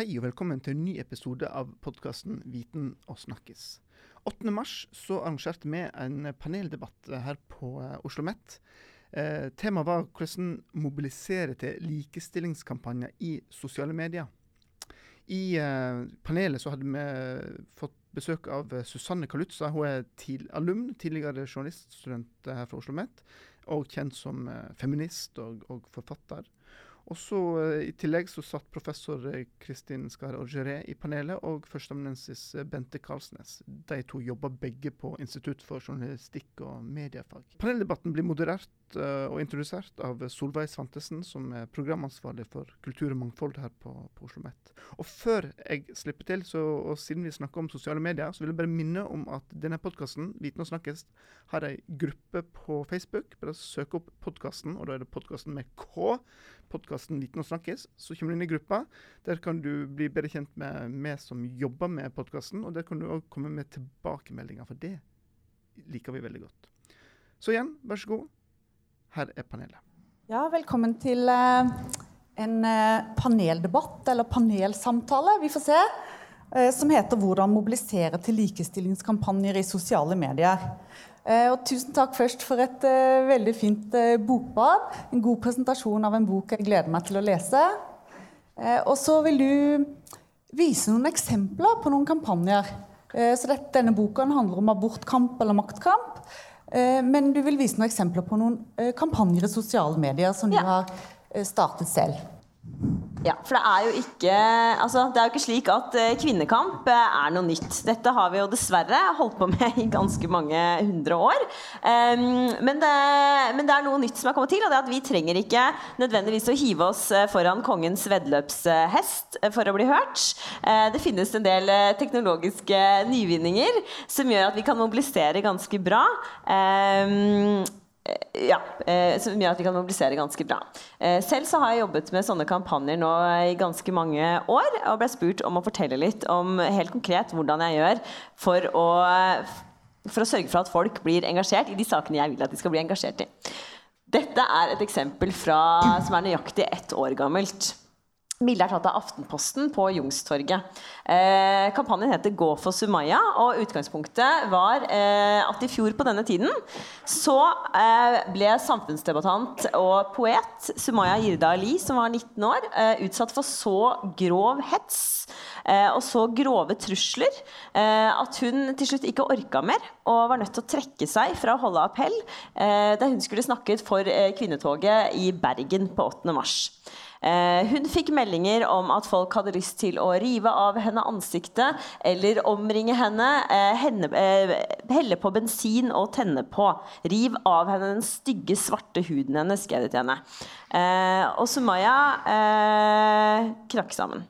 Hei og velkommen til en ny episode av podkasten Viten og snakkes. 8. mars så arrangerte vi en paneldebatt her på uh, Oslo OsloMet. Eh, temaet var hvordan mobilisere til likestillingskampanjer i sosiale medier. I eh, panelet så hadde vi fått besøk av Susanne Kalutza. Hun er til, alumn, tidligere journaliststudent her fra Oslo OsloMet, og kjent som eh, feminist og, og forfatter. Og så uh, I tillegg så satt professor uh, Kristin Skar Orgeré i panelet, og førsteamanuensis uh, Bente Karlsnes. De to jobber begge på Institutt for journalistikk og mediefag. Paneldebatten blir moderert og introdusert av Solveig Svantesen, som er programansvarlig for kultur og mangfold her på, på Oslo Met. Og før jeg slipper til, så, og siden vi snakker om sosiale medier, så vil jeg bare minne om at denne podkasten, Viten og snakkes, har ei gruppe på Facebook. Bare søk opp podkasten, og da er det podkasten med K podkasten Viten og snakkes, så kommer du inn i gruppa. Der kan du bli bedre kjent med meg som jobber med podkasten, og der kan du òg komme med tilbakemeldinger, for det liker vi veldig godt. Så igjen, vær så god. Her er panelet. Ja, velkommen til uh, en uh, paneldebatt, eller panelsamtale, vi får se, uh, som heter 'Hvordan mobilisere til likestillingskampanjer i sosiale medier'. Eh, og tusen takk først for et veldig fint bokbad. En god presentasjon av en bok jeg gleder meg til å lese. Og så vil du vise noen eksempler på noen kampanjer. så dette, denne boken handler om abortkamp eller maktkamp. Men du vil vise noen eksempler på noen kampanjer i sosiale medier som ja. du har startet selv. Ja, for det er jo ikke altså, Det er jo ikke slik at uh, kvinnekamp uh, er noe nytt. Dette har vi jo dessverre holdt på med i ganske mange hundre år. Um, men, det, men, det, er noe nytt som er kommet til, og det er at vi trenger ikke nødvendigvis å hive oss uh, foran kongens veddeløpshest for å bli hørt. det finnes en del teknologiske nyvinninger som gjør at vi kan mobilisere ganske bra. Um, ja, eh, som gjør at vi kan mobilisere ganske bra. Eh, selv så har jeg jobbet med sånne kampanjer nå i ganske mange år, og ble spurt om å fortelle litt om helt konkret hvordan jeg gjør for å, for å sørge for at folk blir engasjert i de sakene jeg vil at de skal bli engasjert i. Dette er et eksempel fra, som er nøyaktig ett år gammelt. Bildet er tatt av Aftenposten på Jungstorget. Eh, kampanjen heter 'Gå for Sumaya'. og Utgangspunktet var eh, at i fjor på denne tiden så eh, ble samfunnsdebattant og poet Sumaya Jirda Ali, som var 19 år, eh, utsatt for så grov hets eh, og så grove trusler eh, at hun til slutt ikke orka mer og var nødt til å trekke seg fra å holde appell da hun skulle snakket for kvinnetoget i Bergen på 8. mars. Eh, hun fikk meldinger om at folk hadde lyst til å rive av henne ansiktet eller omringe henne, eh, henne eh, helle på bensin og tenne på. Riv av henne den stygge, svarte huden hennes, skrev de til henne. og Sumaya knakk sammen.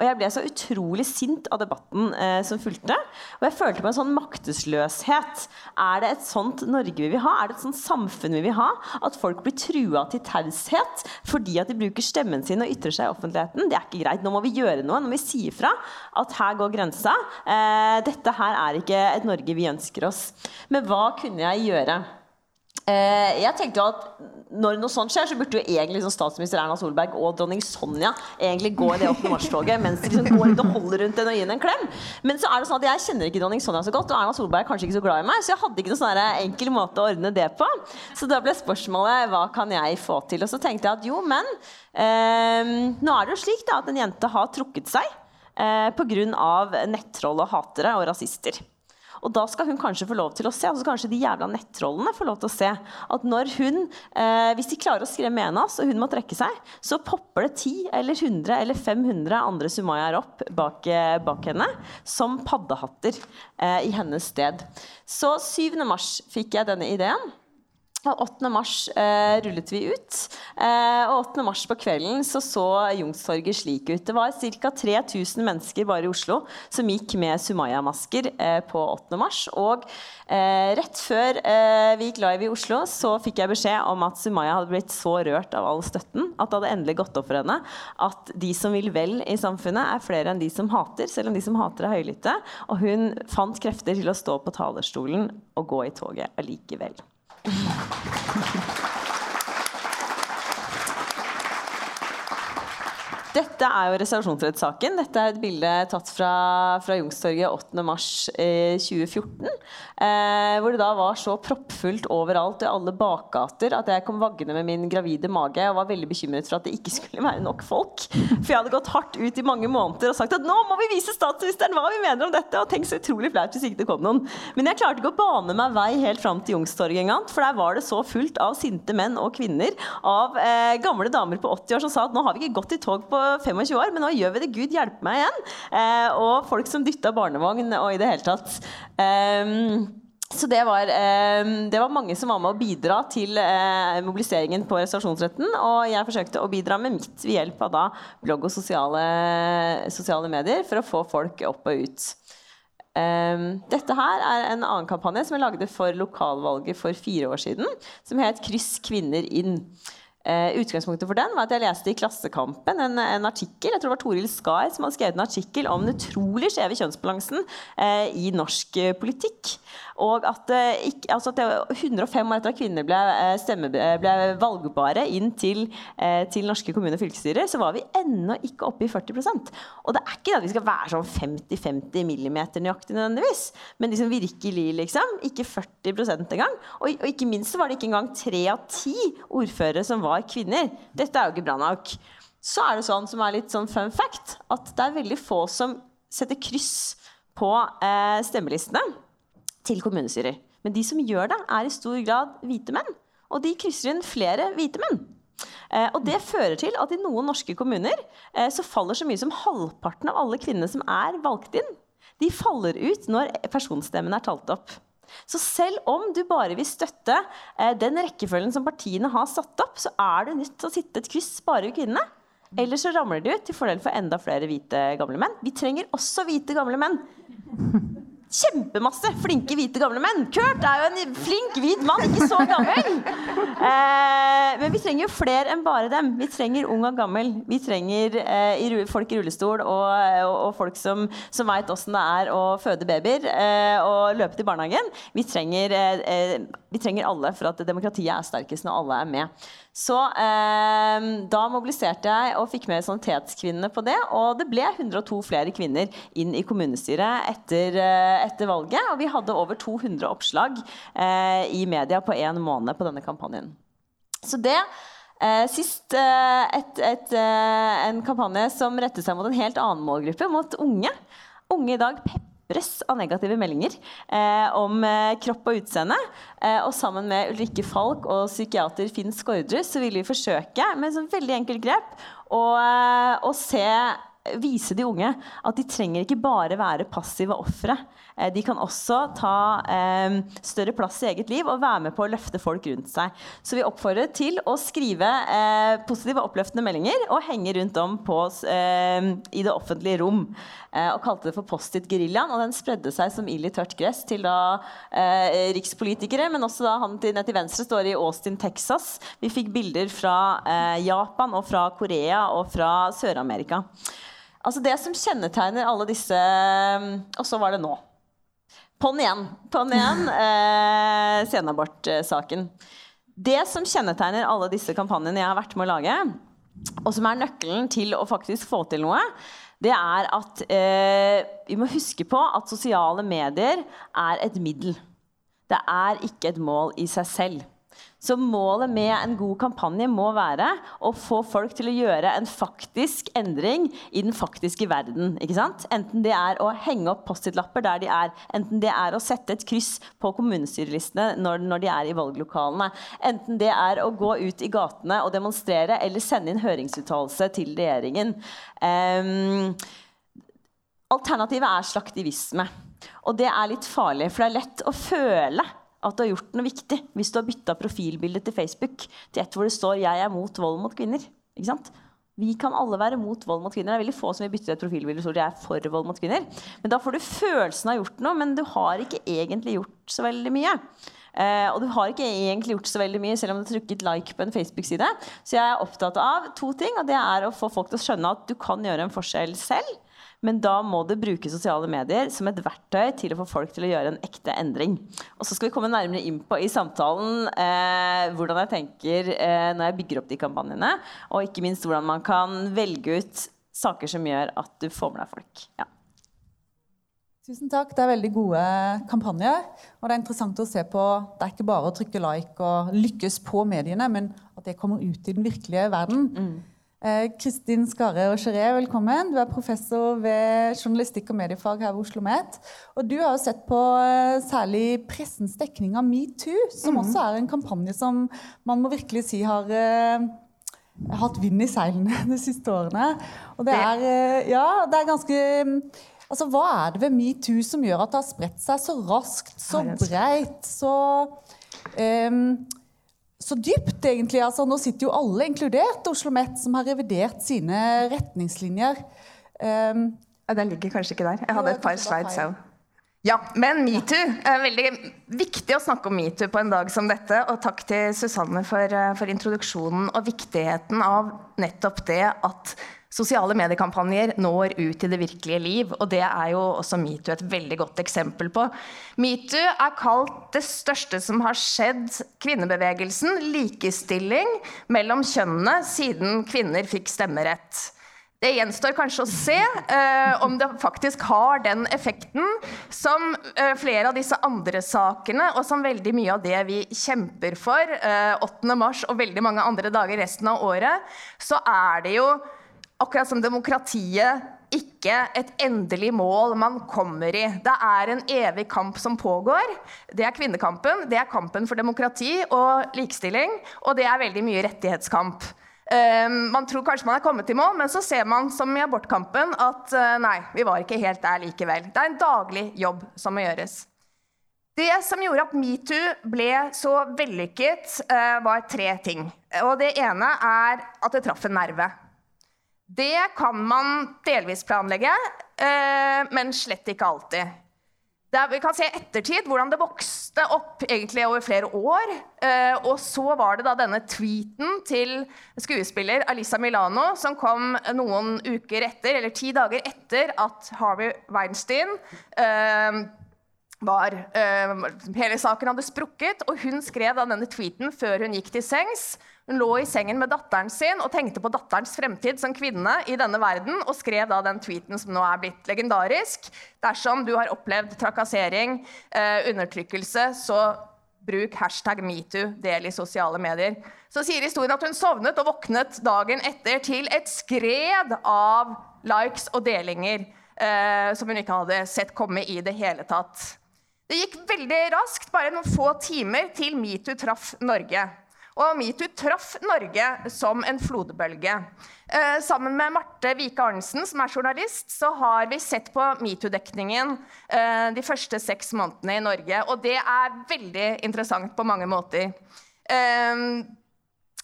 Og jeg ble så utrolig sint av debatten eh, som fulgte. Og jeg følte på en sånn maktesløshet. Er det et sånt Norge vi vil ha? Er det et sånt samfunn vi vil ha? At folk blir trua til taushet fordi at de bruker stemmen sin og ytrer seg i offentligheten? Det er ikke greit. Nå må vi gjøre noe. Nå må vi si ifra at her går grensa. Eh, dette her er ikke et Norge vi ønsker oss. Men hva kunne jeg gjøre? Eh, jeg tenkte jo at Når noe sånt skjer, så burde jo egentlig liksom statsminister Erna Solberg og dronning Sonja egentlig gå i det 8. mars-toget mens de liksom går og holder rundt den og gir henne en klem. Men så er det sånn at jeg kjenner ikke dronning Sonja så godt, og Erna Solberg er kanskje ikke så glad i meg, så jeg hadde ikke noen sånn enkel måte å ordne det på. Så da ble spørsmålet hva kan jeg få til? Og så tenkte jeg at jo, men eh, nå er det jo slik da at en jente har trukket seg eh, pga. nettroll og hatere og rasister. Og da skal hun kanskje få lov til å se, altså kanskje de jævla nettrollene får lov til å se, at når hun, eh, hvis de klarer å skremme en av oss, og hun må trekke seg, så popper det 10 eller 100 eller 500 andre sumayaer opp bak, eh, bak, henne som paddehatter eh, i hennes sted. Så 7. mars fikk jeg denne ideen. Og 8. mars eh, rullet vi ut. Eh, og 8. mars på kvelden så, så Youngstorget slik ut. Det var ca. 3000 mennesker bare i Oslo som gikk med Sumaya-masker eh, på 8. mars. Og eh, rett før eh, vi gikk live i Oslo, så fikk jeg beskjed om at Sumaya hadde blitt så rørt av all støtten at det hadde endelig gått opp for henne at de som vil vel i samfunnet, er flere enn de som hater, selv om de som hater er høylytte. Og hun fant krefter til å stå på talerstolen og gå i toget allikevel. フフフ。Dette er jo reservasjonsrettssaken. Dette er et bilde tatt fra, fra Youngstorget 8.3.2014. Eh, hvor det da var så proppfullt overalt i alle bakgater at jeg kom vaggende med min gravide mage og var veldig bekymret for at det ikke skulle være nok folk. For jeg hadde gått hardt ut i mange måneder og sagt at nå må vi vise statsministeren hva vi mener om dette. Og tenk så utrolig flaut hvis ikke det kom noen. Men jeg klarte ikke å bane meg vei helt fram til Youngstorget engang. For der var det så fullt av sinte menn og kvinner, av eh, gamle damer på 80 år som sa at nå har vi ikke gått i tog på 25 år, men nå gjør vi det. Gud hjelpe meg igjen. Eh, og folk som dytta barnevogn og i det hele tatt. Um, så det var, eh, det var, mange som var med å bidra til eh, mobiliseringen på reservasjonsretten. Og jeg forsøkte å bidra med mitt ved hjelp av da blogg og sosiale, sosiale medier for å få folk opp og ut. Um, dette her er en annen kampanje som jeg lagde for lokalvalget for fire år siden. Som het 'Kryss kvinner inn'. Uh, utgangspunktet for den var at jeg leste i Klassekampen en, en artikkel jeg tror det var Toril Skar som hadde skrevet en artikkel om den utrolig skjeve kjønnsbalansen uh, i norsk uh, politikk. Og at, ikke, altså at 105 år etter at kvinner ble, stemme, ble valgbare inn til, til, norske kommune- og fylkesstyrer, så var vi ennå ikke oppe i 40% Og det er ikke at vi skal være sånn 50-50 millimeter nøyaktig nødvendigvis, men liksom virkelig, liksom. Ikke 40% engang. Og, og ikke minst var det ikke engang tre av ti ordførere som var var kvinner. Dette er jo ikke bra nok. Så er det sånn som er litt sånn fun fact, at det er veldig få som setter kryss på eh, stemmelistene til kommunestyrer. Men de som gjør det, er i stor grad hvite menn. Og de krysser inn flere hvite menn. Eh, og det fører til at i noen norske kommuner eh, så faller så mye som halvparten av alle kvinnene som er valgt inn, de faller ut når personstemmen er talt opp. Så selv om du bare vil støtte eh, den rekkefølgen som partiene har satt opp, så er du nødt til å sitte et kryss bare ved kvinnene. Ellers så ramler de ut til fordel for enda flere hvite gamle menn. Vi trenger også hvite gamle menn kjempemasse flinke, hvite, gamle menn. Kurt er jo en flink, hvit mann, ikke så gammel. Eh, men vi trenger jo flere enn bare dem. Vi trenger ung og gammel. Vi trenger eh, folk i rullestol og, og, og folk som, som veit åssen det er å føde babyer eh, og løpe til barnehagen. Vi trenger, eh, eh, vi trenger alle for at demokratiet er sterkest når alle er med. Så eh, da mobiliserte jeg og fikk med Sanitetskvinnene på det. Og det ble 102 flere kvinner inn i kommunestyret etter, eh, etter valget. Og vi hadde over 200 oppslag eh, i media på én måned på denne kampanjen. Så det eh, Sist eh, et, et, eh, en kampanje som rettet seg mot en helt annen målgruppe, mot unge. Unge i dag pepper drøss av negative meldinger eh, om eh, kropp og utseende. Eh, og sammen med Ulrikke Falk og psykiater Finn Skårdrud så vil vi forsøke med et veldig enkelt grep å, eh, å se vise de unge at de trenger ikke bare være passive ofre. Eh, de kan også ta eh, større plass i eget liv og være med på å løfte folk rundt seg. Så vi oppfordrer til å skrive eh, positive, oppløftende meldinger og henge rundt om på, eh, i det offentlige rom. Eh, og kalte det for Post-It-geriljaen. Og den spredde seg som ild i tørt gress til da eh, rikspolitikere, men også da han til, til venstre står i Austin, Texas. Vi fikk bilder fra Japan og fra Korea og fra Sør-Amerika. Altså Det som kjennetegner alle disse Og så var det nå. På'n igjen. På'n igjen. Eh, Senabortsaken. Det som kjennetegner alle disse kampanjene jeg har vært med å lage, og som er nøkkelen til å faktisk få til noe, det er at eh, vi må huske på at sosiale medier er et middel. Det er ikke et mål i seg selv. Så målet med en god kampanje må være å få folk til å gjøre en faktisk endring i den faktiske verden. ikke sant? Enten det er å henge opp Post-It-lapper der de er, enten det er å sette et kryss på kommunestyrelistene når, når, de er i valglokalene, enten det er å gå ut i gatene og demonstrere eller sende inn høringsuttalelse til regjeringen. Um, alternativet er slaktivisme. Og det er litt farlig, for det er lett å føle at du har gjort noe viktig hvis du har bytta profilbildet til Facebook til et hvor det står 'Jeg er mot vold mot kvinner'. Ikke sant? Vi kan alle være mot vold mot kvinner. Det er veldig få som vil bytte et profilbilde hvor de er for vold mot kvinner. Men da får du følelsen av gjort noe, men du har ikke egentlig gjort så veldig mye. Uh, og du har ikke egentlig gjort så veldig mye, selv om du har trykket like på en Facebook-side. Så jeg er opptatt av to ting, og det er å få folk til å skjønne at du kan gjøre en forskjell selv. Men da må du bruke sosiale medier som et verktøy til å få folk til å gjøre en ekte endring. Og så skal vi komme nærmere inn på i samtalen eh, hvordan jeg tenker eh, når jeg bygger opp de kampanjene, og ikke minst hvordan man kan velge ut saker som gjør at du får med deg folk. Ja. Tusen takk. Det er veldig gode kampanjer. Og det er interessant å se på Det er ikke bare å trykke like og lykkes på mediene, men at det kommer ut i den virkelige verden. Mm. Eh, Kristin Skare og Geré, velkommen. Du er professor ved journalistikk og mediefag her ved Oslo OsloMet. Og du har jo sett på eh, særlig pressens dekning av metoo, som mm. også er en kampanje som man må virkelig si har uh, hatt vind i seilene de siste årene. Og det er, uh, ja, det er ganske Altså, Hva er det ved metoo som gjør at det har spredt seg så raskt, så breit, så um, så dypt, egentlig. Altså, nå sitter jo alle, inkludert Oslo OsloMet, som har revidert sine retningslinjer. Um, ja, Den ligger kanskje ikke der. Jeg hadde et par slides òg. Ja, men metoo. Veldig viktig å snakke om metoo på en dag som dette. Og takk til Susanne for, eh, for introduksjonen og viktigheten av nettopp det at Sosiale mediekampanjer når ut i det virkelige liv, og det er jo også metoo et veldig godt eksempel på. Metoo er kalt det største som har skjedd kvinnebevegelsen, likestilling mellom kjønnene siden kvinner fikk stemmerett. Det gjenstår kanskje å se eh, om det faktisk har den effekten som eh, flere av disse andre sakene, og som veldig mye av det vi kjemper for eh, 8. mars og veldig mange andre dager resten av året, så er det jo akkurat som demokratiet ikke et endelig mål man kommer i. Det er en evig kamp som pågår. Det er kvinnekampen, det er kampen for demokrati og likestilling, og det er veldig mye rettighetskamp. Um, man tror kanskje man er kommet i mål, men så ser man som i abortkampen at uh, nei, vi var ikke helt der likevel. Det er en daglig jobb som må gjøres. Det som gjorde at metoo ble så vellykket, uh, var tre ting. Og det ene er at det traff en nerve. Det kan man delvis planlegge, eh, men slett ikke alltid. Er, vi kan se i ettertid hvordan det vokste opp egentlig over flere år. Eh, og så var det da denne tweeten til skuespiller Alisa Milano som kom noen uker etter, eller ti dager etter at Harvey Weinstein eh, var Hele saken hadde sprukket, og hun skrev da denne tweeten før hun gikk til sengs. Hun lå i sengen med datteren sin og tenkte på datterens fremtid som kvinne i denne verden, og skrev da den tweeten som nå er blitt legendarisk. Dersom du har opplevd trakassering, eh, undertrykkelse, så bruk hashtag metoo, del i sosiale medier. Så sier historien at hun sovnet og våknet dagen etter til et skred av likes og delinger eh, som hun ikke hadde sett komme i det hele tatt. Det gikk veldig raskt, bare noen få timer, til metoo traff Norge. Og metoo traff Norge som en flodbølge. Eh, sammen med Marte Vike Arnesen, som er journalist, så har vi sett på metoo-dekningen eh, de første seks månedene i Norge. Og det er veldig interessant på mange måter. Eh,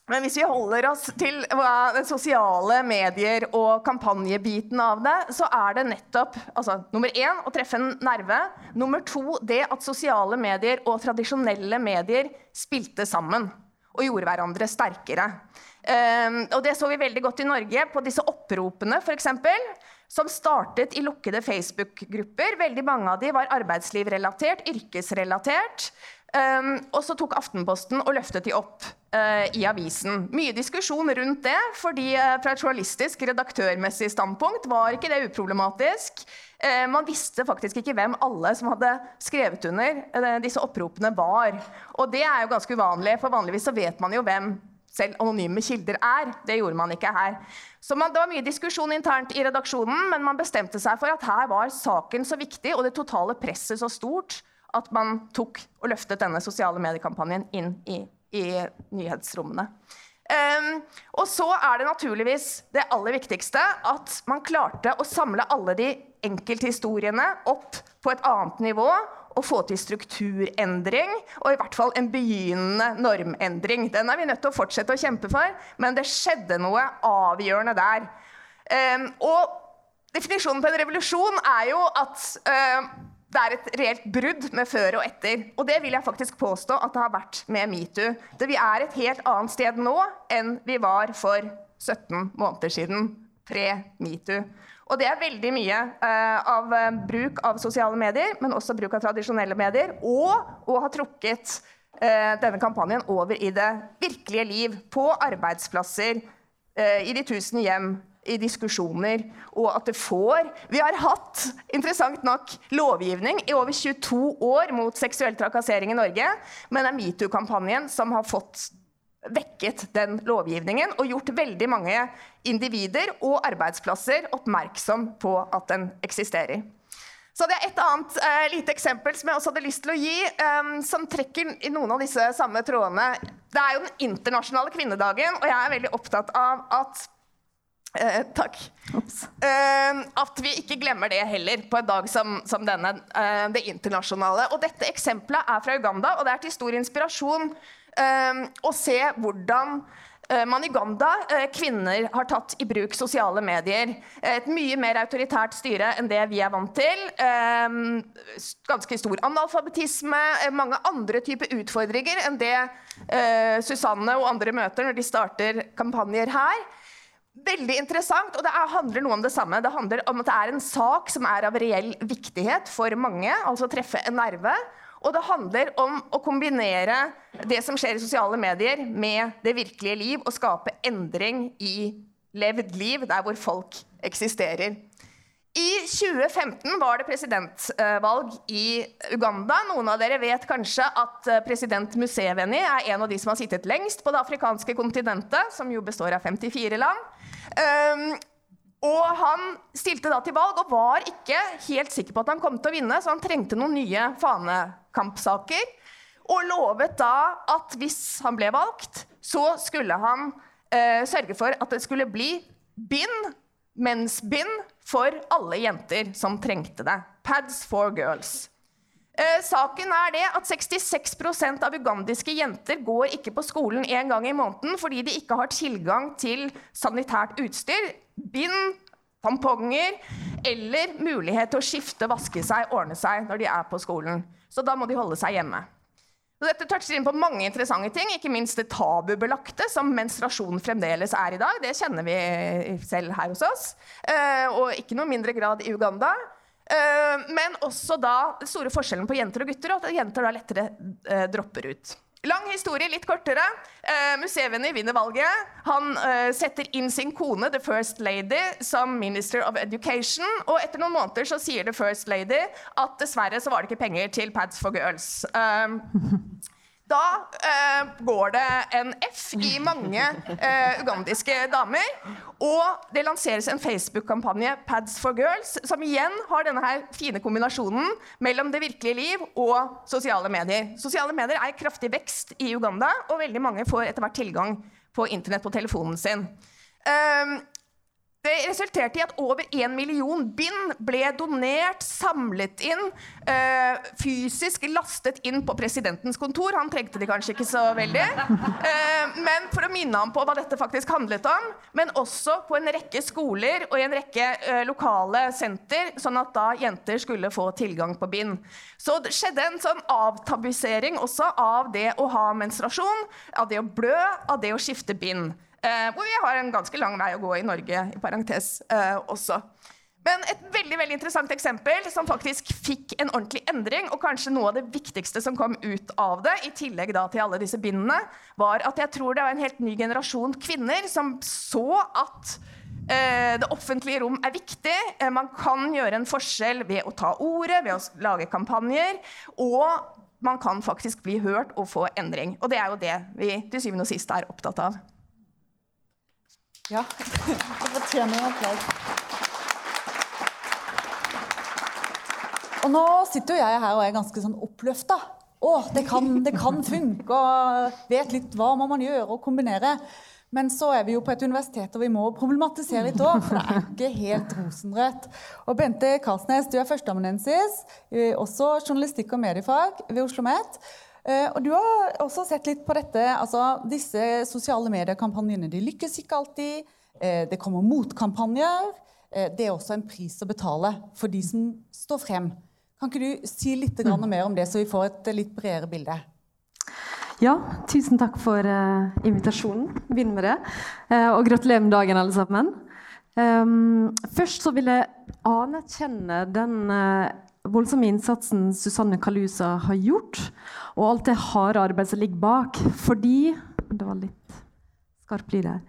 men hvis vi holder oss til hva, sosiale medier og kampanjebiten av det, så er det nettopp altså, nummer én å treffe en nerve. Nummer to det at sosiale medier og tradisjonelle medier spilte sammen og gjorde hverandre sterkere. Um, og det så vi veldig godt i Norge på disse oppropene, f.eks. Som startet i lukkede Facebook-grupper. Veldig mange av de var arbeidslivrelatert, yrkesrelatert. Um, og så tok Aftenposten og løftet de opp uh, i avisen. Mye diskusjon rundt det, fordi uh, fra et journalistisk, redaktørmessig standpunkt var ikke det uproblematisk. Eh, man visste faktisk ikke hvem alle som hadde skrevet under eh, disse oppropene, var. Og det er jo ganske uvanlig, for vanligvis så vet man jo hvem selv anonyme kilder er. Det gjorde man ikke her. Så man, Det var mye diskusjon internt i redaksjonen, men man bestemte seg for at her var saken så viktig og det totale presset så stort at man tok og løftet denne sosiale mediekampanjen inn i, i nyhetsrommene. Um, og så er det naturligvis det aller viktigste at man klarte å samle alle de enkelthistoriene opp på et annet nivå og få til strukturendring, og i hvert fall en begynnende normendring. Den er vi nødt til å fortsette å kjempe for, men det skjedde noe avgjørende der. Um, og definisjonen på en revolusjon er jo at uh, det er et reelt brudd med før og etter. Og det vil jeg faktisk påstå at det har vært med metoo. Vi er et helt annet sted nå enn vi var for 17 måneder siden. Pre-metoo. Og det er veldig mye uh, av uh, bruk av sosiale medier, men også bruk av tradisjonelle medier. Og å ha trukket uh, denne kampanjen over i det virkelige liv. På arbeidsplasser, i de tusen hjem, i diskusjoner. Og at det får Vi har hatt, interessant nok, lovgivning i over 22 år mot seksuell trakassering i Norge, men det er metoo-kampanjen som har fått vekket den lovgivningen og gjort veldig mange individer og arbeidsplasser oppmerksom på at den eksisterer. Så det er Et annet eh, lite eksempel som jeg også hadde lyst til å gi, eh, som trekker i noen av disse samme trådene. Det er jo den internasjonale kvinnedagen, og jeg er veldig opptatt av at eh, Takk. Eh, at vi ikke glemmer det heller på en dag som, som denne. Eh, det internasjonale. Og dette eksempelet er fra Uganda, og det er til stor inspirasjon å ehm, se hvordan eh, man i Uganda, eh, kvinner har tatt i bruk sosiale medier. Et mye mer autoritært styre enn det vi er vant til. Ehm, ganske stor analfabetisme, eh, mange andre typer utfordringer enn det Susanne og andre møter når de starter kampanjer her. Veldig interessant, og det handler noe om det samme. Det handler om at det er en sak som er av reell viktighet for mange, altså treffe en nerve. Og det handler om å kombinere det som skjer i sosiale medier, med det virkelige liv, og skape endring i levd liv der hvor folk eksisterer. I 2015 var det presidentvalg i Uganda. Noen av dere vet kanskje at eh, president Museveni er en av de som har sittet lengst på det afrikanske kontinentet, som jo består av 54 land. Um, og han stilte da til valg og var ikke helt sikker på at han kom til å vinne, så han trengte noen nye fanekampsaker. Og lovet da at hvis han ble valgt, så skulle han eh, sørge for at det skulle bli bind, mensbind, for alle jenter som trengte det. Pads for girls. Eh, saken er det at 66% av ugandiske jenter går ikke på skolen en gang i måneden fordi de ikke har tilgang til sanitært utstyr bind, tamponger eller mulighet til å skifte, vaske seg, ordne seg når de er på skolen. Så da må de holde seg hjemme. Dette toucher inn på mange interessante ting, ikke minst det tabubelagte, som menstruasjon fremdeles er i dag. Det kjenner vi selv her hos oss. Eh, og ikke noe mindre grad i Uganda. Eh, men også da den store forskjellen på jenter og gutter, og at jenter da lettere eh, dropper ut. Lang historie, litt kortere. Eh, Museveni vinner valget. Han eh, setter inn sin kone, The First Lady, som Minister of Education. Og etter noen måneder så sier The First Lady at dessverre så var det ikke penger til Pads for Girls. Uh, da eh, går det en F i mange eh, ugandiske damer. Og det lanseres en Facebook-kampanje, Pads for Girls, som igjen har denne her fine kombinasjonen mellom det virkelige liv og sosiale medier. Sosiale medier er i kraftig vekst i Uganda, og veldig mange får etter hvert tilgang på internett på telefonen sin. Um, det resulterte i at over én million bind ble donert, samlet inn, øh, fysisk lastet inn på presidentens kontor. Han trengte de kanskje ikke så veldig. Uh, men for å minne ham på hva dette faktisk handlet om. Men også på en rekke skoler og i en rekke øh, lokale senter, sånn at da jenter skulle få tilgang på bind. Så det skjedde en sånn avtabusering også av det å ha menstruasjon, av det å blø, av det å skifte bind. Eh, hvor vi har en ganske lang vei å gå i Norge, i parentes eh, også. Men et veldig veldig interessant eksempel som faktisk fikk en ordentlig endring, og kanskje noe av det viktigste som kom ut av det, i tillegg da til alle disse bindene, var at jeg tror det var en helt ny generasjon kvinner som så at eh, det offentlige rom er viktig. Eh, man kan gjøre en forskjell ved å ta ordet, ved å lage kampanjer. Og man kan faktisk bli hørt og få endring. Og det er jo det vi til syvende og sist er opptatt av. Ja, det fortjener en applaus. Og nå sitter jo jeg her og er ganske sånn oppløfta. Å, det kan, det kan funke, og vet litt hva må man gjøre og kombinere. Men så er vi jo på et universitet, og vi må problematisere litt òg. For det er ikke helt rosenrødt. Og Bente Karsnes, du er førsteamanuensis, også journalistikk og mediefag ved Oslo OsloMet. Eh, og du har også sett litt på dette. altså Disse sosiale mediekampanjene de lykkes ikke alltid. Eh, det kommer motkampanjer. Eh, det er også en pris å betale for de som står frem. Kan ikke du si litt mer om det, så vi får et litt bredere bilde? Ja, tusen takk for invitasjonen. Begynn med det. Og gratulerer med dagen, alle sammen. Um, først så vil jeg anerkjenne den voldsomme innsatsen Susanne Kalusa har gjort, og alt det harde arbeidet som ligger bak. Fordi Det var litt skarp lyd her.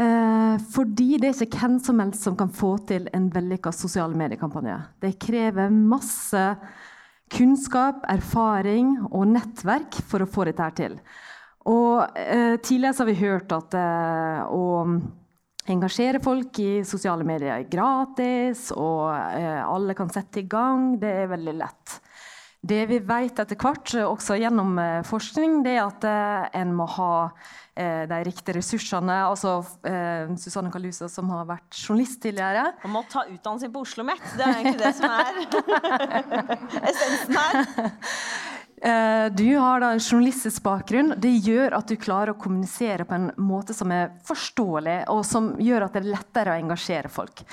Eh, fordi det er ikke hvem som helst som kan få til en vellykka sosiale mediekampanje. Det krever masse kunnskap, erfaring og nettverk for å få dette til. Og eh, Tidligere har vi hørt at å engasjere folk i sosiale medier er gratis, og eh, alle kan sette i gang. Det er veldig lett. Det vi vet etter hvert, også gjennom eh, forskning, det er at eh, en må ha eh, de riktige ressursene. Altså eh, Susanne Kalusa, som har vært journalist tidligere. Man må ta utdannelse på Oslo OsloMet. Det er egentlig det som er essensen her. Eh, du har da en journalistisk bakgrunn. Det gjør at du klarer å kommunisere på en måte som er forståelig, og som gjør at det er lettere å engasjere folk.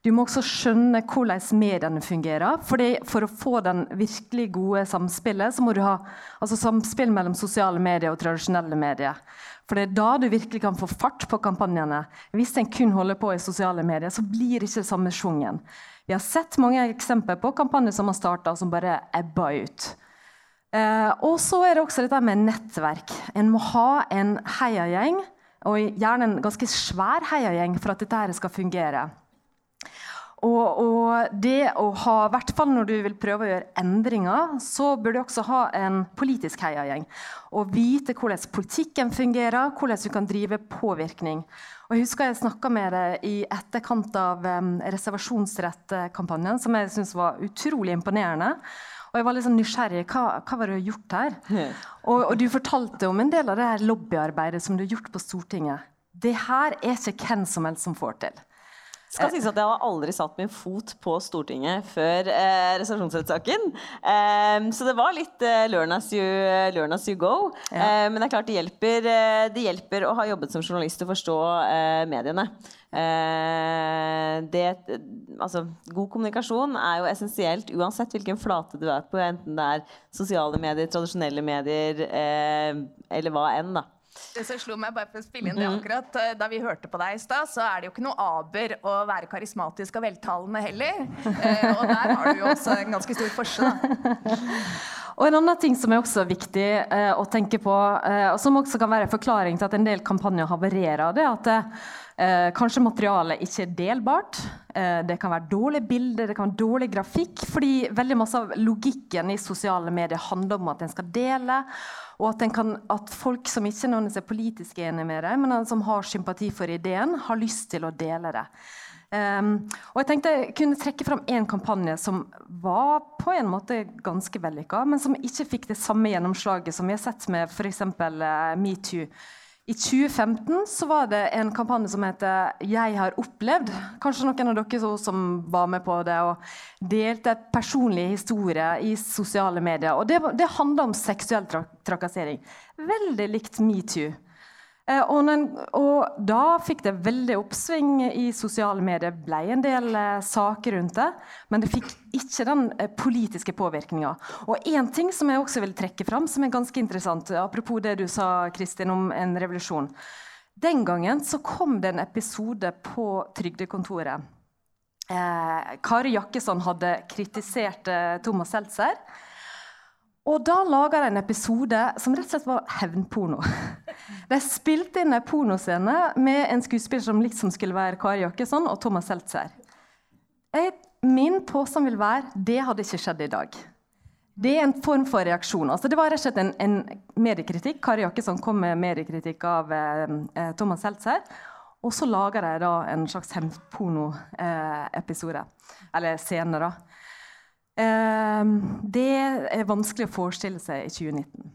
Du må også skjønne hvordan mediene fungerer. Fordi for å få den virkelig gode samspillet, så må du ha altså samspill mellom sosiale medier og tradisjonelle medier. For det er da du virkelig kan få fart på kampanjene. Hvis en kun holder på i sosiale medier, så blir det ikke det samme schwungen. Vi har sett mange eksempler på kampanjer som har starta, som bare ebba ut. Eh, og så er det også dette med nettverk. En må ha en heiagjeng, og gjerne en ganske svær heiagjeng, for at dette skal fungere. Og, og, det å ha, i hvert fall når du vil prøve å gjøre endringer, så bør du også ha en politisk heiagjeng. Og vite hvordan politikken fungerer, hvordan du kan drive påvirkning. Og jeg husker jeg snakka med deg i etterkant av um, reservasjonsrettkampanjen, som jeg syns var utrolig imponerende. Og jeg var litt sånn nysgjerrig. Hva, hva var det du har gjort her? Og, og, du fortalte om en del av det her lobbyarbeidet som du har gjort på Stortinget. Det her er ikke hvem som helst som får til. Skal sies at Jeg har aldri satt min fot på Stortinget før eh, reservasjonsrettssaken. Eh, så det var litt eh, learn, as you, learn, as you, go. Ja. Eh, men det er klart det hjelper, eh, det hjelper, å ha jobbet som journalist å forstå eh, mediene. Det, altså, god kommunikasjon er jo essensielt uansett hvilken flate du er på, enten det er sosiale medier, tradisjonelle medier eller hva enn. da. Det som slo meg bare for å spille inn det mhm. akkurat, eh, Da vi hørte på deg i stad, så er det jo ikke noe aber å være karismatisk og veltalende heller. Eh, og der har du jo også en ganske stor forskjell. Og En annen ting som er også viktig eh, å tenke på, og som også kan være en forklaring til at en del kampanjer havererer, det er at eh, kanskje materialet ikke er delbart. Eh, det kan være dårlige bilder, det kan være dårlig grafikk. Fordi veldig masse av logikken i sosiale medier handler om at en skal dele. Og at, kan, at, folk som ikke er politisk enige med det, men som har sympati for ideen, har lyst til å dele det. Um, og jeg tenkte jeg kunne trekke fram én kampanje som var på en måte ganske vellykka, men som ikke fikk det samme gjennomslaget som vi har sett med f.eks. Uh, eh, metoo. I 2015 så var det en kampanje som heter 'Jeg har opplevd'. Kanskje noen av dere som var med på det og delte personlige historier i sosiale medier. Og Det, det handla om seksuell trakassering. Veldig likt metoo. Eh, og, den, og, da fikk det veldig oppsving i sosiale medier. ble en del eh, saker rundt det, men det fikk ikke den eh, politiske påvirkninga. Og én ting som jeg også vil trekke fram, som er ganske interessant, apropos det du sa Kristin, om en revolusjon. Den gangen så kom det en episode på Trygdekontoret. Eh, Kari Jakkesson hadde kritisert Thomas Seltzer. Og da laga de en episode som rett og slett var hevnporno. De spilte inn en pornoscene med en skuespiller som liksom skulle være Kari Jakkesson og Thomas Seltzer. Min påstand vil være det hadde ikke skjedd i dag. Det er en form for reaksjon. Altså, det var rett og slett en, en mediekritikk. Kari Jakkesson kom med mediekritikk av eh, eh Thomas Seltzer. Og så laga de da en slags hevnporno-episode. Eh, Eller scene, da. Ehm, det er vanskelig å forestille seg i 2019.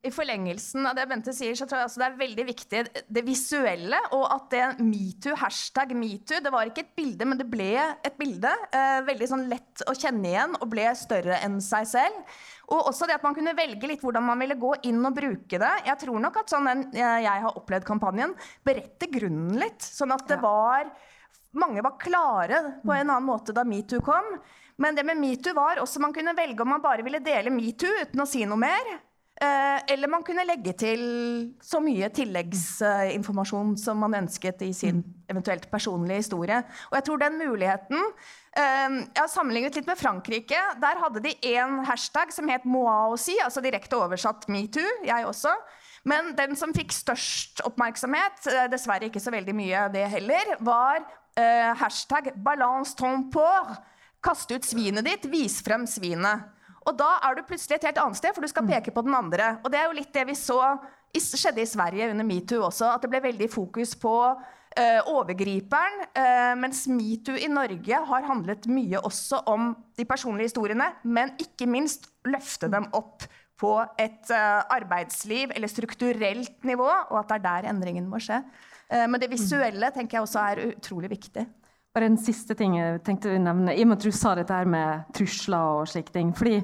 I forlengelsen av det Bente sier, så tror jeg altså det er veldig viktig det visuelle. Og at det metoo, hashtag metoo, det var ikke et bilde, men det ble et bilde. Eh, veldig sånn lett å kjenne igjen og ble større enn seg selv. Og også det at man kunne velge litt hvordan man ville gå inn og bruke det. Jeg tror nok at sånn den jeg har opplevd kampanjen, beretter grunnen litt. Sånn at det var Mange var klare på en annen måte da metoo kom. Men det med metoo var også man kunne velge om man bare ville dele metoo uten å si noe mer. Eh, eller man kunne legge til så mye tilleggsinformasjon som man ønsket i sin eventuelt personlige historie. Og jeg tror den muligheten eh, Jeg har sammenlignet litt med Frankrike. Der hadde de én hashtag som het moi aussi, altså direkte oversatt metoo. Jeg også. Men den som fikk størst oppmerksomhet, eh, dessverre ikke så veldig mye av det heller, var hashtag 'balance ton. Kaste ut svinet ditt, vis frem svinet. Og da er du plutselig et helt annet sted, for du skal peke på den andre. Og det er jo litt det vi så skjedde i Sverige under metoo også, at det ble veldig fokus på uh, overgriperen. Uh, mens metoo i Norge har handlet mye også om de personlige historiene, men ikke minst løfte dem opp på et uh, arbeidsliv eller strukturelt nivå, og at det er der endringen må skje. men det visuelle tenker jeg også er utrolig viktig. Bare en siste ting jeg tenkte å nevne, i og med at du sa dette her med trusler og slike ting. fordi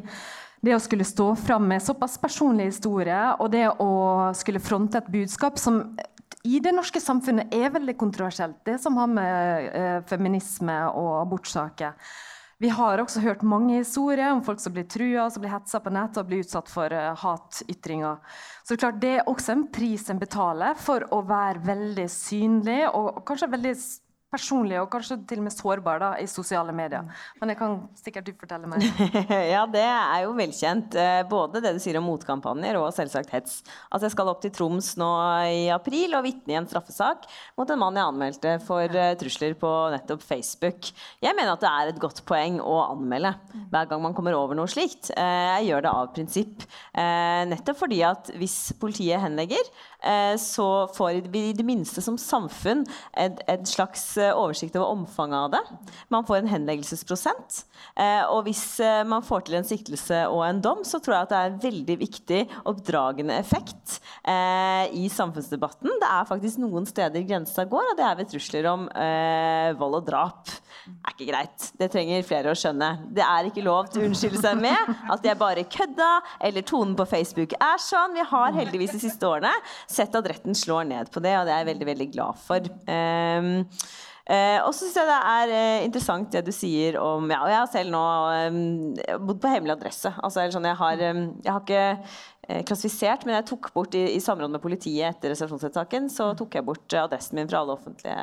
det å skulle stå fram med såpass personlig historie, og det å skulle fronte et budskap som i det norske samfunnet er veldig kontroversielt, det som har med eh, feminisme og abortsaker. Vi har også hørt mange historier om folk som blir trua, som blir hetsa på nett og blir utsatt for uh, hatytringer. Så det er klart det er også en pris en betaler for å være veldig synlig og kanskje veldig personlig og kanskje til og med sårbare da, i sosiale medier. Men det kan sikkert du fortelle meg. ja, det er jo velkjent. Eh, både det du sier om motkampanjer og selvsagt hets. Altså, jeg skal opp til Troms nå i april og vitne i en straffesak mot en mann jeg anmeldte for uh, trusler på nettopp Facebook. Jeg mener at det er et godt poeng å anmelde hver gang man kommer over noe slikt. Uh, jeg gjør det av prinsipp. Nettopp fordi at hvis politiet henlegger, så får vi i det minste som samfunn en, slags Eh, oversikt over omfanget av det. Man får en henleggelsesprosent. Eh, og hvis eh, man får til en siktelse og en dom, så tror jeg at det er en veldig viktig oppdragende effekt i samfunnsdebatten. Det er faktisk noen steder grensa går, og det er ved trusler om vold og drap er ikke greit. Det trenger flere å skjønne. Det er ikke lov til å unnskylde seg med at jeg bare kødda, eller tonen på Facebook er sånn. Vi har heldigvis de siste årene sett at retten slår ned på det, og det er jeg veldig, veldig glad for. Um, Uh, og så syns jeg det er uh, interessant det du sier om Ja, og jeg har selv nå um, bodd på hemmelig adresse. Altså, sånn, jeg, har, um, jeg har ikke uh, klassifisert, men jeg tok bort i, i samråd med politiet etter reservasjonsvedtaket, så tok jeg bort adressen min fra alle offentlige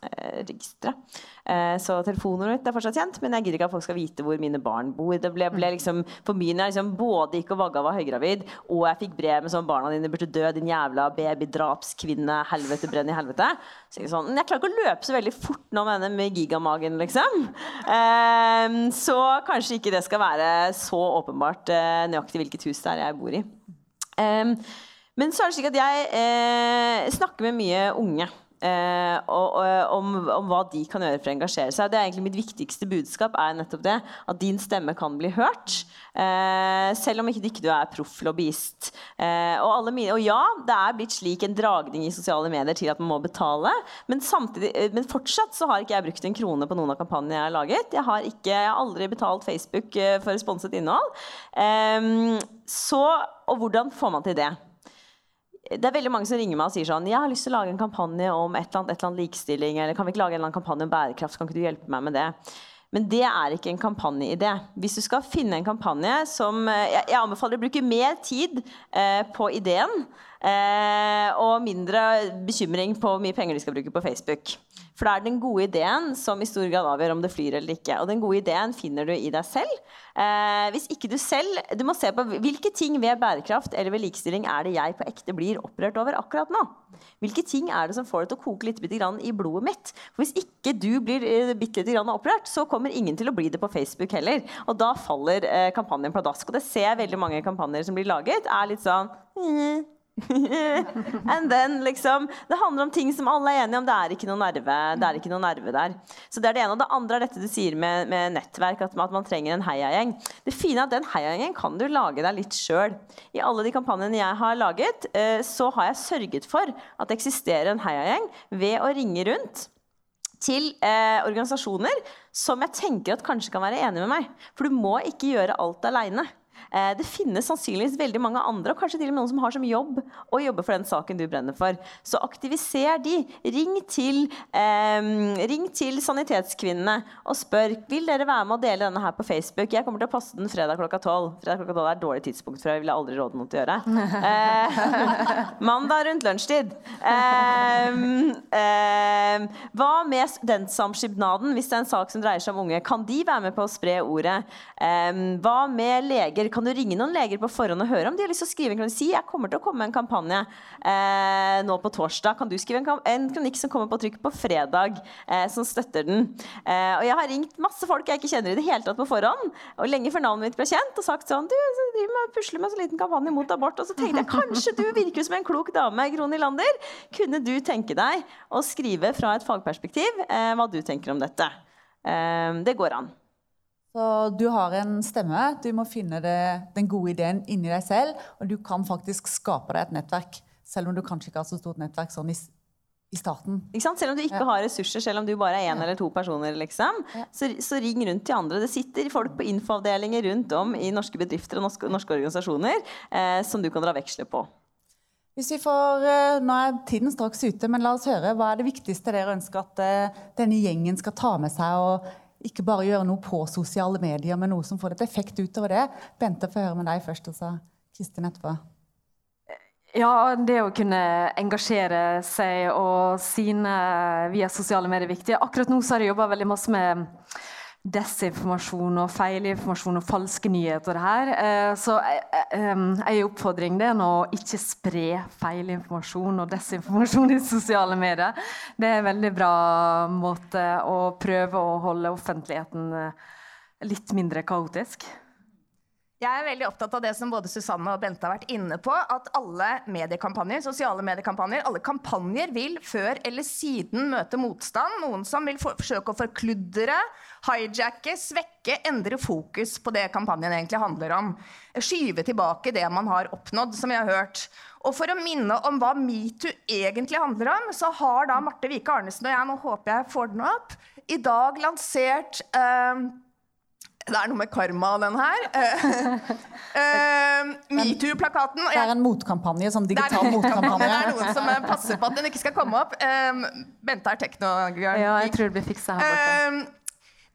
Eh, registeret. Eh, så telefonnummeret mitt er fortsatt kjent, men jeg gidder ikke at folk skal vite hvor mine barn bor. Det ble, ble liksom, for min jeg liksom både gikk og vagga var høygravid, og jeg fikk brev med sånn 'Barna dine burde dø, din jævla babydrapskvinne. Helvete, brenn i helvete'. Så jeg, sånn, jeg klarer ikke å løpe så veldig fort nå med denne med gigamagen, liksom. Um, så kanskje ikke det skal være så åpenbart uh, nøyaktig hvilket hus det er jeg bor i. Um, men så er det slik at jeg snakker med mye unge. Eh, og, og, om, om, hva de kan gjøre for å engasjere seg. Det er egentlig Mitt viktigste budskap er nettopp det. At din stemme kan bli hørt. Eh, selv om ikke, ikke du er proff lobbyist. Eh, og, mine, og, ja, det er blitt slik en dragning i sosiale medier til at man må betale. Men, samtidig, eh, men fortsatt så har ikke jeg brukt en krone på noen av kampanjene jeg har laget. Jeg har, ikke, jeg har aldri betalt Facebook eh, for sponset innhold. Eh, så, og hvordan får man til det? Det er veldig mange som ringer meg og sier sånn Jeg har lyst til å lage en kampanje om et eller annet, et eller annet likestilling. Eller kan vi ikke lage en eller annen kampanje om bærekraft? Kan ikke du hjelpe meg med det? Men det er ikke en kampanjeidé. Hvis du skal finne en kampanje som eh, Jeg, jeg anbefaler å bruke mer tid eh, på ideen eh, og mindre bekymring på hvor mye penger de skal bruke på Facebook. For det er den gode ideen som i stor grad avgjør om det flyr eller ikke. Og den gode ideen finner du i deg selv. Eh, hvis ikke du selv Du må se på hvilke ting ved bærekraft eller ved likestilling er det jeg på ekte blir opprørt over akkurat nå. Hvilke ting er det som får det til å koke litt i blodet mitt? For Hvis ikke du blir bitte lite litt opprørt, så kommer ingen til å bli det på Facebook heller. Og da faller eh, kampanjen pladask. Og det ser jeg veldig mange kampanjer som blir laget, er litt sånn And then, liksom, Det handler om ting som alle er enige om. Det er ikke noe nerve, det er ikke noe nerve der. Så Det er det ene. Og det andre er dette du sier med, med nettverk, at, at, man trenger en heiagjeng. Det fine er at den heiagjengen kan du lage deg litt sjøl. I alle de kampanjene jeg har laget, eh, så har jeg sørget for at det eksisterer en heiagjeng ved å ringe rundt til eh, organisasjoner som jeg tenker at kanskje kan være enige med meg. For du må ikke gjøre alt aleine. Eh, det finnes sannsynligvis veldig mange andre, og kanskje til og med noen som har som jobb å jobbe for den saken du brenner for. Så aktiviser de. Ring til, eh, ring til Sanitetskvinnene og spør vil dere være med å dele denne her på Facebook. Jeg kommer til å poste den fredag klokka tolv. Fredag klokka tolv er et dårlig tidspunkt, for jeg ville aldri råde noen til å gjøre. Eh, mandag rundt lunsjtid. Eh, eh, hva med Studentsamskipnaden, hvis det er en sak som dreier seg om unge? Kan de være med på å spre ordet? hva med leger? Kan du ringe noen leger på forhånd og høre om de har lyst til å skrive en kronikk? Si jeg kommer til å komme med en kampanje eh, nå på torsdag. Kan du skrive en, en, kronikk som kommer på trykk på fredag, eh, som støtter den? Eh, og jeg har ringt masse folk jeg ikke kjenner i det hele tatt på forhånd, og lenge før navnet mitt ble kjent, og sagt sånn Du, så driver med å pusle med en så liten kampanje mot abort. Og så tenkte jeg kanskje du virker som en klok dame, Gro Nylander. Kunne du tenke deg å skrive fra et fagperspektiv eh, hva du tenker om dette? Eh, det går an. Så du har en stemme. Du må finne det, den gode ideen inni deg selv. Og du kan faktisk skape deg et nettverk, selv om du kanskje ikke har så stort nettverk sånn i, i starten. Selv om du ikke ja. har ressurser, selv om du bare er én ja. eller to personer, liksom, ja. så, så, ring rundt til andre. Det sitter folk på infoavdelinger rundt om i norske bedrifter og norske, norske organisasjoner eh, som du kan dra veksler på. Hvis vi får, eh, Nå er tiden straks ute, men la oss høre. Hva er det viktigste dere ønsker at eh, denne gjengen skal ta med seg? og ikke bare gjøre noe på sosiale medier, men noe som får et effekt utover det. Bente, få høre med deg først, og så Kristin etterpå. Ja, det å kunne engasjere seg og sine via sosiale medier er viktig. Akkurat nå så har jeg jobba veldig masse med desinformasjon og feilinformasjon og falske nyheter. her. Eh, så en oppfordring det er å ikke spre feilinformasjon og desinformasjon i sosiale medier. Det er en veldig bra måte å prøve å holde offentligheten eh, litt mindre kaotisk. Jeg er veldig opptatt av det som både Susanne og Bente har vært inne på, at alle mediekampanjer, sosiale mediekampanjer, alle kampanjer vil før eller siden møte motstand. Noen som vil forsøke å forkludre, hijacke, svekke, endre fokus på det kampanjen egentlig handler om. Skyve tilbake det man har oppnådd, som vi har hørt. Og for å minne om hva metoo egentlig handler om, så har da Marte Vike Arnesen og jeg, nå håper jeg får den opp, i dag lansert uh, det er noe med karma, den her. Uh, uh, Metoo-plakaten. Det er en motkampanje, sånn digital motkampanje. Det er noen som passer på at den ikke skal komme opp. Bente er tekno Ja, jeg tror det blir fiksa her borte.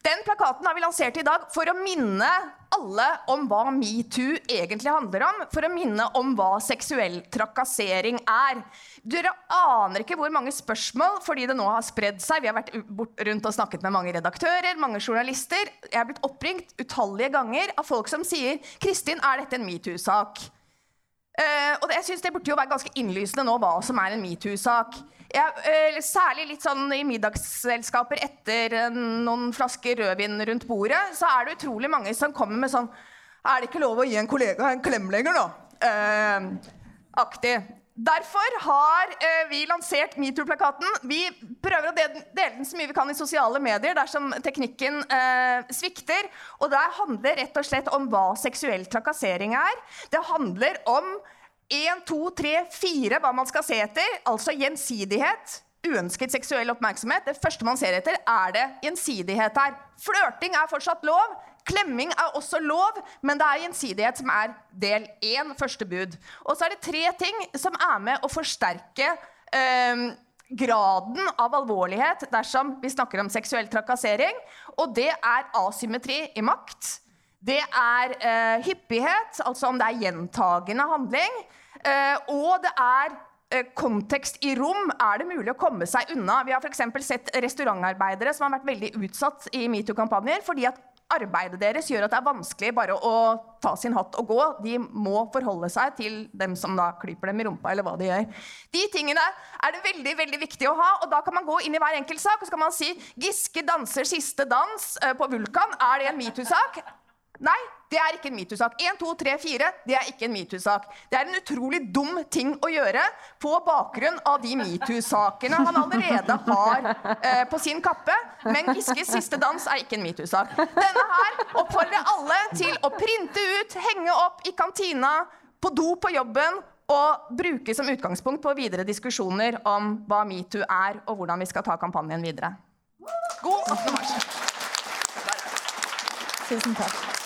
Den plakaten har vi lansert i dag for å minne alle om hva metoo egentlig handler om. For å minne om hva seksuell trakassering er. Dere aner ikke hvor mange spørsmål fordi det nå har spredd seg. Vi har vært rundt og snakket med mange redaktører, mange journalister. Jeg har blitt oppringt utallige ganger av folk som sier 'Kristin, er dette en metoo-sak?' Uh, og det, jeg synes Det burde jo være ganske innlysende nå hva som er en metoo-sak. Uh, særlig litt sånn i middagsselskaper etter uh, noen flasker rødvin rundt bordet, så er det utrolig mange som kommer med sånn Er det ikke lov å gi en kollega en klem lenger, da? aktig. Derfor har eh, vi lansert metoo-plakaten. Vi prøver å dele den så mye vi kan i sosiale medier dersom teknikken eh, svikter. Og det handler rett og slett om hva seksuell trakassering er. Det handler om 1, 2, 3, 4 hva man skal se etter. Altså gjensidighet. Uønsket seksuell oppmerksomhet. Det første man ser etter, er det gjensidighet her. Flørting er fortsatt lov. Klemming er også lov, men det er gjensidighet som er del én, første bud. Og så er det tre ting som er med å forsterke eh, graden av alvorlighet dersom vi snakker om seksuell trakassering. Og det er asymmetri i makt. Det er eh, hyppighet, altså om det er gjentagende handling. Eh, og det er eh, kontekst i rom er det mulig å komme seg unna. Vi har for sett restaurantarbeidere som har vært veldig utsatt i metoo-kampanjer fordi at arbeidet deres gjør at det er vanskelig bare å ta sin hatt og gå. De må forholde seg til dem som da klyper dem i rumpa, eller hva de gjør. De tingene er det veldig veldig viktig å ha, og da kan man gå inn i hver enkelt sak og så kan man si Giske danser siste dans eh, på Vulkan. Er det en metoo-sak? Nei, det er ikke en metoo-sak. 1, 2, 3, 4, det er ikke en metoo-sak. Det er en utrolig dum ting å gjøre på bakgrunn av de metoo-sakene han allerede har eh, på sin kappe. Men Giskes siste dans er ikke en metoo-sak. Denne her oppfordrer alle til å printe ut, henge opp i kantina, på do på jobben og bruke som utgangspunkt på videre diskusjoner om hva metoo er, og hvordan vi skal ta kampanjen videre. God 18. mars. Tusen takk.